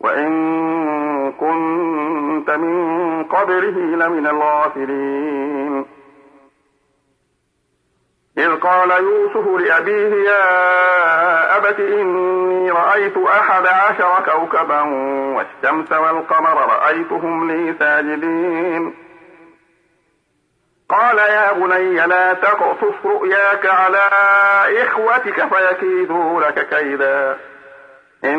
وإن كنت من قبله لمن الغافلين. إذ قال يوسف لأبيه يا أبت إني رأيت أحد عشر كوكبا والشمس والقمر رأيتهم لي ساجدين. قال يا بني لا تقصص رؤياك على إخوتك فيكيدوا لك كيدا. إن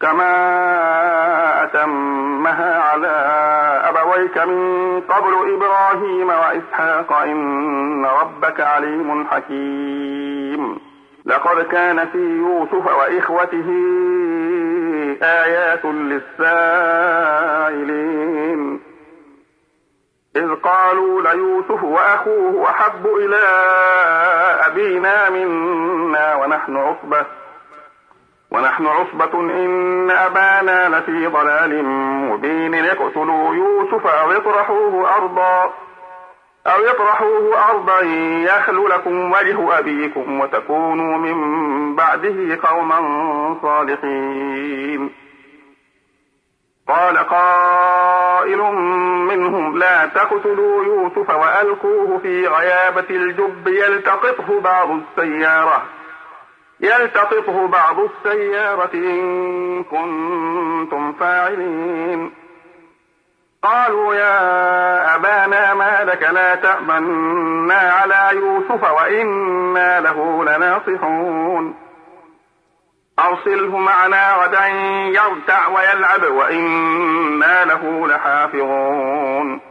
كما أتمها على أبويك من قبل إبراهيم وإسحاق إن ربك عليم حكيم. لقد كان في يوسف وإخوته آيات للسائلين. إذ قالوا ليوسف وأخوه أحب إلى أبينا منا ونحن عصبة ونحن عصبة إن أبانا لفي ضلال مبين. اقتلوا يوسف أو اطرحوه أرضا أو يطرحوه أرضا يخل لكم وجه أبيكم وتكونوا من بعده قوما صالحين. قال قائل منهم لا تقتلوا يوسف وألقوه في غيابة الجب يلتقطه بعض السيارة. يلتقطه بعض السيارة إن كنتم فاعلين. قالوا يا أبانا ما لك لا تأمنا على يوسف وإنا له لناصحون. أرسله معنا غدا يرتع ويلعب وإنا له لحافظون.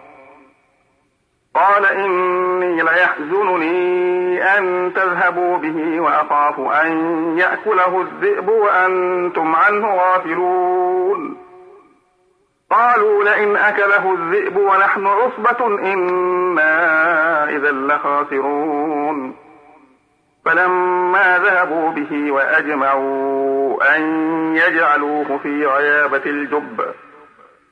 قال إني ليحزنني أن تذهبوا به وأخاف أن يأكله الذئب وأنتم عنه غافلون. قالوا لئن أكله الذئب ونحن عصبة إنا إذا لخاسرون. فلما ذهبوا به وأجمعوا أن يجعلوه في غيابة الجب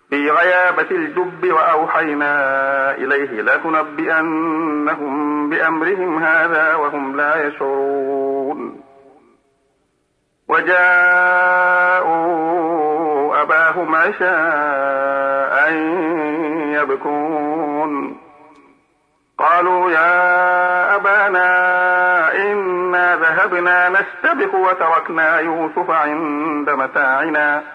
في غيابة الجب وأوحينا إليه لتنبئنهم بأمرهم هذا وهم لا يشعرون. وجاءوا أباهم عشاء يبكون. قالوا يا أبانا إنا ذهبنا نستبق وتركنا يوسف عند متاعنا.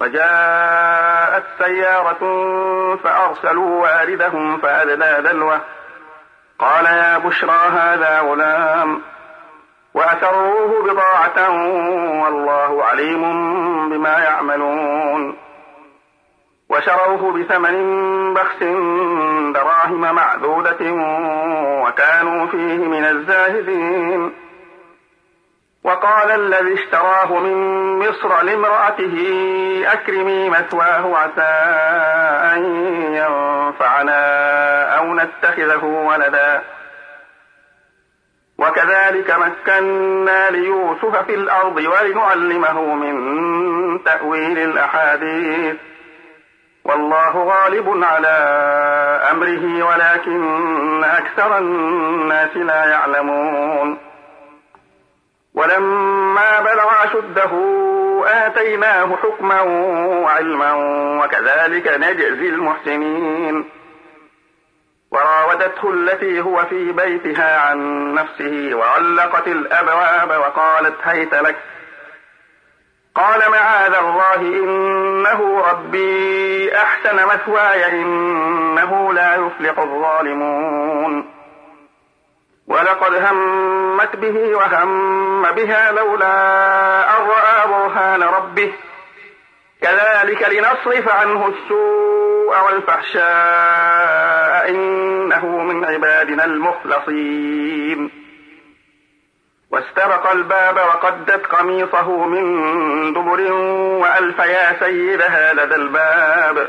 وجاءت سيارة فأرسلوا واردهم فأدلى دلوه قال يا بشرى هذا غلام وأسروه بضاعة والله عليم بما يعملون. وشروه بثمن بخس دراهم معدودة وكانوا فيه من الزاهدين. وقال الذي اشتراه من مصر لامرأته أكرمي مثواه عسى أن ينفعنا أو نتخذه ولدا. وكذلك مكنا ليوسف في الأرض ولنعلمه من تأويل الأحاديث. والله غالب على أمره ولكن أكثر الناس لا يعلمون. ولما بلغ أشده آتيناه حكما وعلما وكذلك نجزي المحسنين. وراودته التي هو في بيتها عن نفسه وغلقت الأبواب وقالت هيت لك. قال معاذ الله إنه ربي أحسن مثواي إنه لا يفلح الظالمون. ولقد همت به وهم بها لولا أن رأى برهان ربه. كذلك لنصرف عنه السوء والفحشاء. إنه من عبادنا المخلصين. واستبق الباب وقدت قميصه من دبر وألف يا سيدها لدى الباب.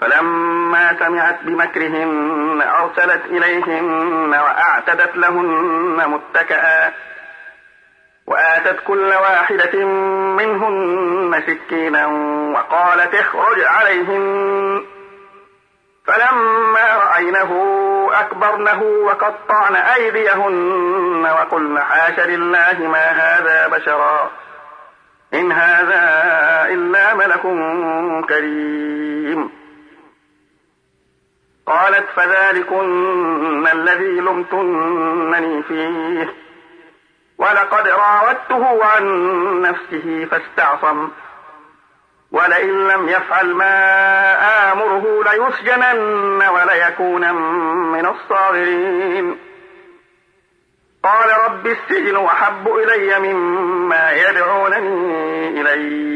فلما سمعت بمكرهن أرسلت إليهن وأعتدت لهن متكئا وآتت كل واحدة منهن سكينا وقالت اخرج عليهن. فلما رأينه أكبرنه وقطعن أيديهن وقلن حاش لله ما هذا بشرا. إن هذا إلا ملك كريم. قالت فذلكن الذي لمتنني فيه. ولقد راودته عن نفسه فاستعصم. ولئن لم يفعل ما آمره ليسجنن وليكون من الصاغرين. قال رب السجن أحب إلي مما يدعونني إليه.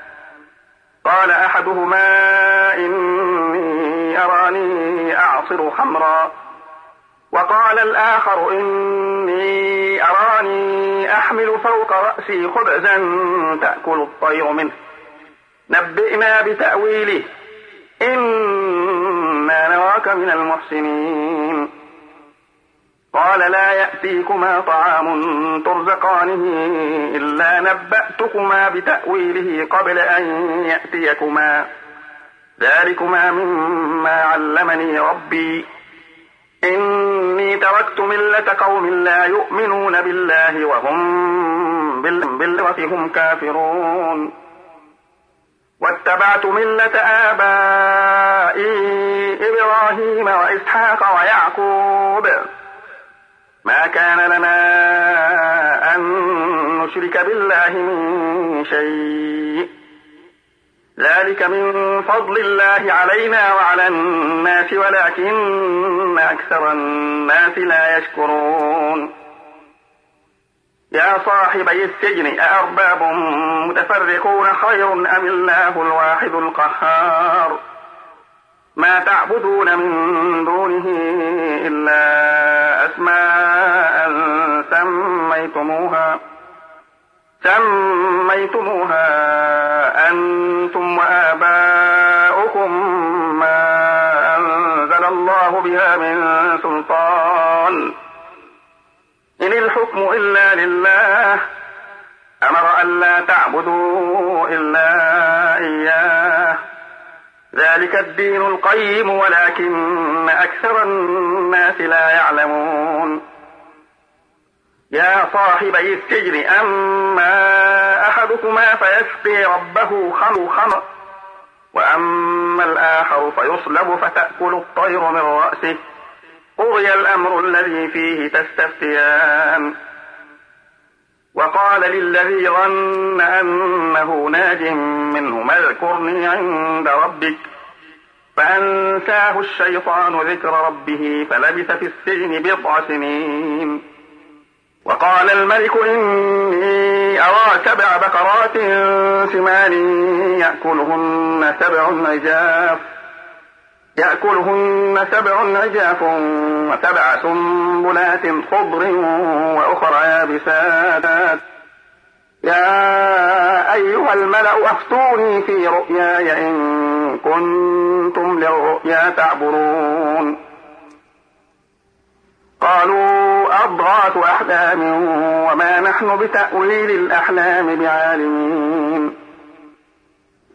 قال أحدهما إني أراني أعصر خمرا. وقال الآخر إني أراني أحمل فوق رأسي خبزا تأكل الطير منه. نبئنا بتأويله. إنا نراك من المحسنين. قال لا يأتيكما طعام ترزقانه إلا نبأتكما بتأويله قبل أن يأتيكما. ذلكما مما علمني ربي. إني تركت ملة قوم لا يؤمنون بالله وهم بالآخرة هم كافرون. واتبعت ملة آبائي إبراهيم وإسحاق ويعقوب. ما كان لنا أن نشرك بالله من شيء. ذلك من فضل الله علينا وعلى الناس ولكن أكثر الناس لا يشكرون. يا صاحبي السجن أأرباب متفرقون خير أم الله الواحد القهار؟ ما تعبدون من دونه إلا أسماء سميتموها سميتموها أنتم وآباؤكم ما أنزل الله بها من سلطان. إن الحكم إلا لله أمر أن لا تعبدوا إلا إياه. ذلك الدين القيم ولكن أكثر الناس لا يعلمون. يا صاحبي السجن أما أحدكما فيسقي ربه خمر خمر وأما الآخر فيصلب فتأكل الطير من رأسه. قضي الأمر الذي فيه تستفتيان. وقال للذي ظن أنه ناج منه اذكرني عند ربك فأنساه الشيطان ذكر ربه فلبث في السجن بضع سنين. وقال الملك إني أرى سبع بقرات سمان يأكلهن سبع عجاف. يأكلهن سبع عجاف وسبع سنبلات خضر وأخرى يابسات. يا أيها الملأ أفتوني في رؤياي إن كنتم للرؤيا تعبرون قالوا أضغاث أحلام وما نحن بتأويل الأحلام بعالمين.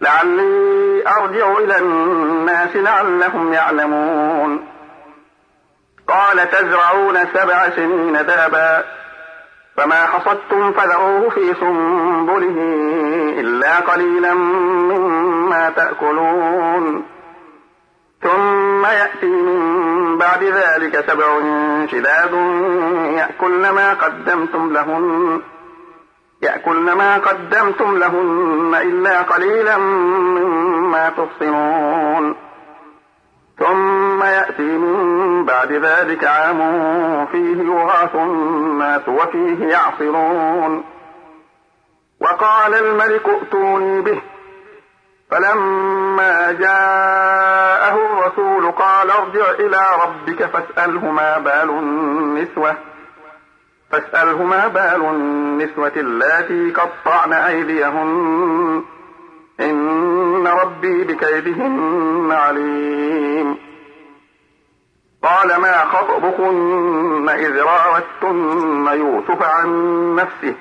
لعلي أرجع إلى الناس لعلهم يعلمون. قال تزرعون سبع سنين دابا فما حصدتم فذروه في سنبله إلا قليلا مما تأكلون. ثم يأتي من بعد ذلك سبع شداد يأكلن ما قدمتم لهن. يأكلن ما قدمتم لهن إلا قليلا مما تحصنون ثم يأتي من بعد ذلك عام فيه يغاث الناس وفيه يعصرون. وقال الملك ائتوني به. فلما جاءه الرسول قال ارجع إلى ربك فاسأله ما بال النسوة. فاسأله ما بال النسوة اللاتي قطعن أيديهن. إن ربي بكيدهن عليم. قال ما خطبكن إذ راوتن يوسف عن نفسه.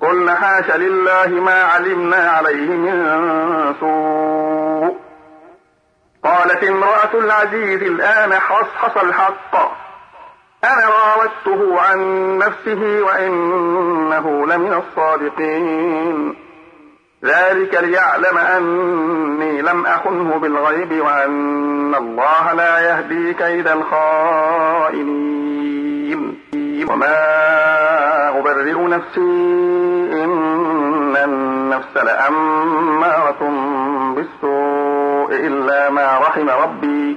قلن حاش لله ما علمنا عليه من سوء. قالت امرأة العزيز الآن حصحص الحق. أنا راودته عن نفسه وإنه لمن الصادقين ذلك ليعلم أني لم أخنه بالغيب وأن الله لا يهدي كيد الخائنين وما أبرئ نفسي إن النفس لأمارة بالسوء إلا ما رحم ربي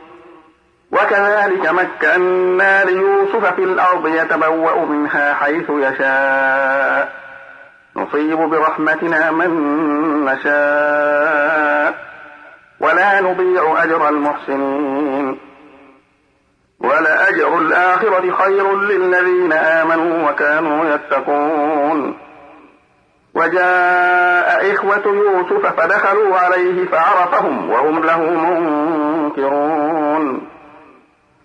وكذلك مكنا ليوسف في الأرض يتبوأ منها حيث يشاء. نصيب برحمتنا من نشاء. ولا نضيع أجر المحسنين. ولأجر الآخرة خير للذين آمنوا وكانوا يتقون. وجاء إخوة يوسف فدخلوا عليه فعرفهم وهم له منكرون.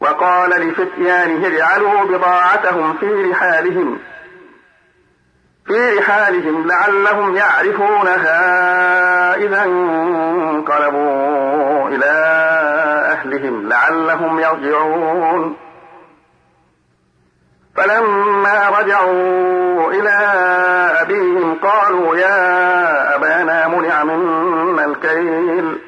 وقال لفتيانه اجعلوا بضاعتهم في رحالهم؟ في رحالهم لعلهم يعرفونها إذا انقلبوا إلى أهلهم لعلهم يرجعون. فلما رجعوا إلى أبيهم قالوا يا أبانا منع منا الكيل.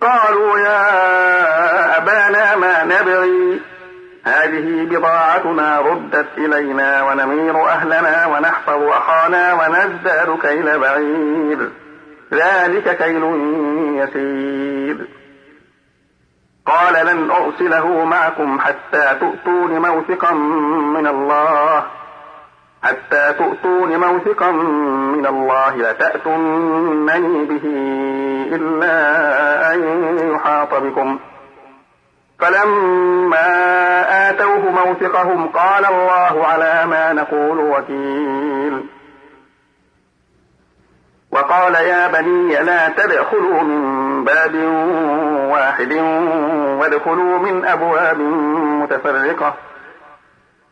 قالوا يا أبانا ما نبغي؟ هذه بضاعتنا ردت إلينا ونمير أهلنا ونحفظ أخانا ونزداد كيل بعير. ذلك كيل يسير. قال لن أرسله معكم حتى تؤتون موثقا من الله. حتى تؤتون موثقا من الله لتأتونني به إلا أن يحاط بكم. فلما آتوه موثقهم قال الله على ما نقول وكيل. وقال يا بني لا تدخلوا من باب واحد وادخلوا من أبواب متفرقة.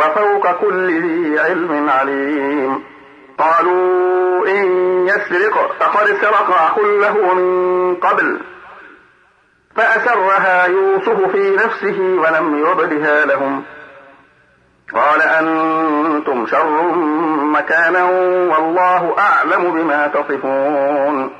وفوق كل ذي علم عليم. قالوا إن يسرق فقد سرق أخ له من قبل. فأسرها يوسف في نفسه ولم يبدها لهم. قال أنتم شر مكانا والله أعلم بما تصفون.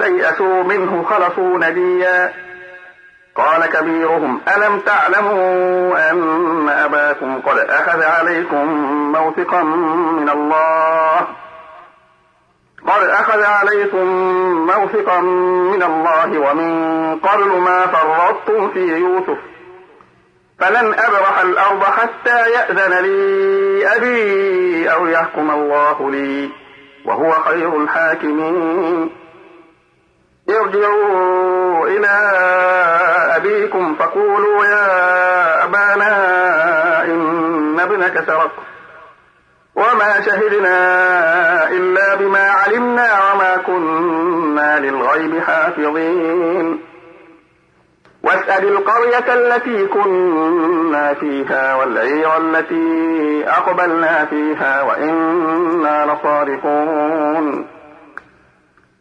استيئسوا منه خلصوا نبيا قال كبيرهم ألم تعلموا أن أباكم قد أخذ عليكم موثقا من الله؟ قد أخذ عليكم موثقا من الله ومن قبل ما فرطتم في يوسف. فلن أبرح الأرض حتى يأذن لي أبي أو يحكم الله لي وهو خير الحاكمين. ارجعوا إلى أبيكم فقولوا يا أبانا إن ابنك سرق وما شهدنا إلا بما علمنا وما كنا للغيب حافظين. واسأل القرية التي كنا فيها والعير التي أقبلنا فيها وإنا لصادقون.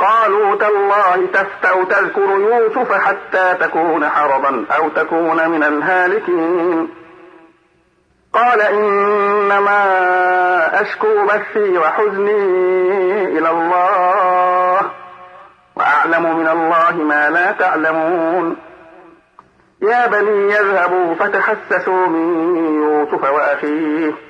قالوا تالله تفتأ تذكر يوسف حتى تكون حرضا أو تكون من الهالكين. قال إنما أشكو بثي وحزني إلى الله وأعلم من الله ما لا تعلمون. يا بني يذهبوا فتحسسوا من يوسف وأخيه.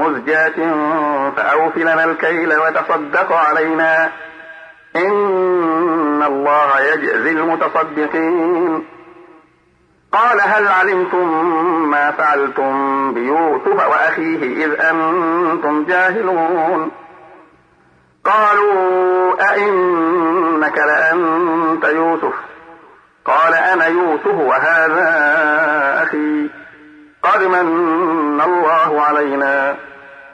مزجاة فأوفلنا الكيل وتصدق علينا. إن الله يجزي المتصدقين. قال هل علمتم ما فعلتم بيوسف وأخيه إذ أنتم جاهلون؟ قالوا أئنك لأنت يوسف. قال أنا يوسف وهذا أخي. قد من الله علينا.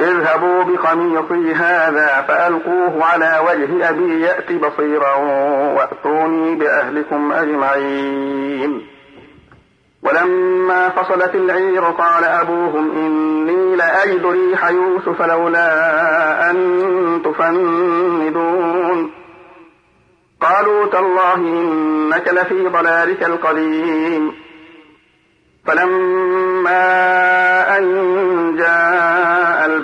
اذهبوا بقميصي هذا فألقوه على وجه أبي يأت بصيرا وأتوني بأهلكم أجمعين. ولما فصلت العير قال أبوهم إني لأجد ريح يوسف لولا أن تفندون. قالوا تالله إنك لفي ضلالك القديم. فلما أن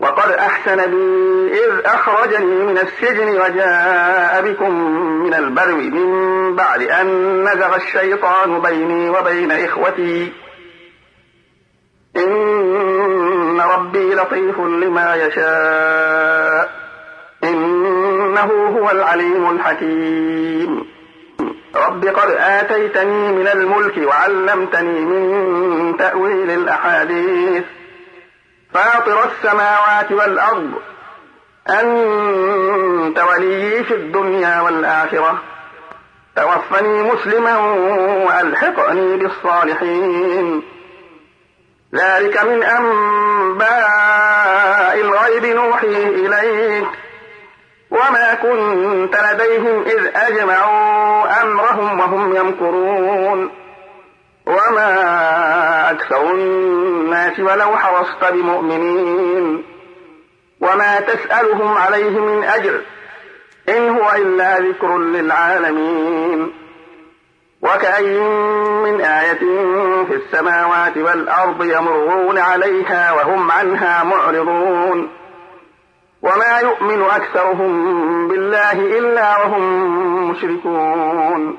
وقد أحسن بي إذ أخرجني من السجن وجاء بكم من البرو من بعد أن نزغ الشيطان بيني وبين إخوتي. إن ربي لطيف لما يشاء. إنه هو العليم الحكيم. رب قد آتيتني من الملك وعلمتني من تأويل الأحاديث. فاطر السماوات والأرض. أنت وليي في الدنيا والآخرة. توفني مسلما وألحقني بالصالحين. ذلك من أنباء الغيب نوحيه إليك. وما كنت لديهم إذ أجمعوا أمرهم وهم يمكرون. وما أكثر الناس ولو حرصت بمؤمنين وما تسألهم عليه من أجر إن هو إلا ذكر للعالمين وكأي من آية في السماوات والأرض يمرون عليها وهم عنها معرضون وما يؤمن أكثرهم بالله إلا وهم مشركون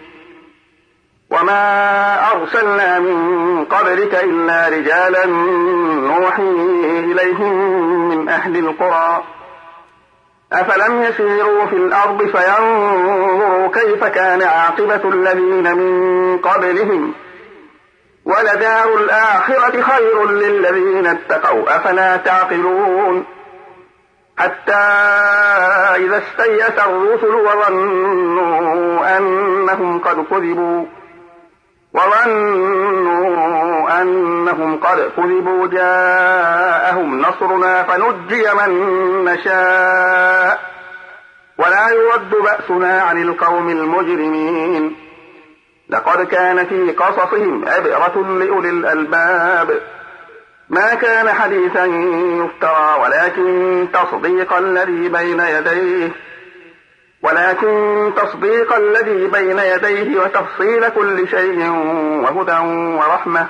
وما أرسلنا من قبلك إلا رجالا نوحي إليهم من أهل القرى أفلم يسيروا في الأرض فينظروا كيف كان عاقبة الذين من قبلهم ولدار الآخرة خير للذين اتقوا أفلا تعقلون حتى إذا استيأس الرسل وظنوا أنهم قد كذبوا وظنوا أنهم قد كذبوا جاءهم نصرنا فنجي من نشاء. ولا يرد بأسنا عن القوم المجرمين. لقد كان في قصصهم عبرة لأولي الألباب. ما كان حديثا يفترى ولكن تصديق الذي بين يديه ولكن تصديق الذي بين يديه وتفصيل كل شيء وهدى ورحمة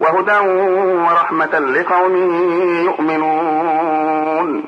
وهدى ورحمة لقوم يؤمنون.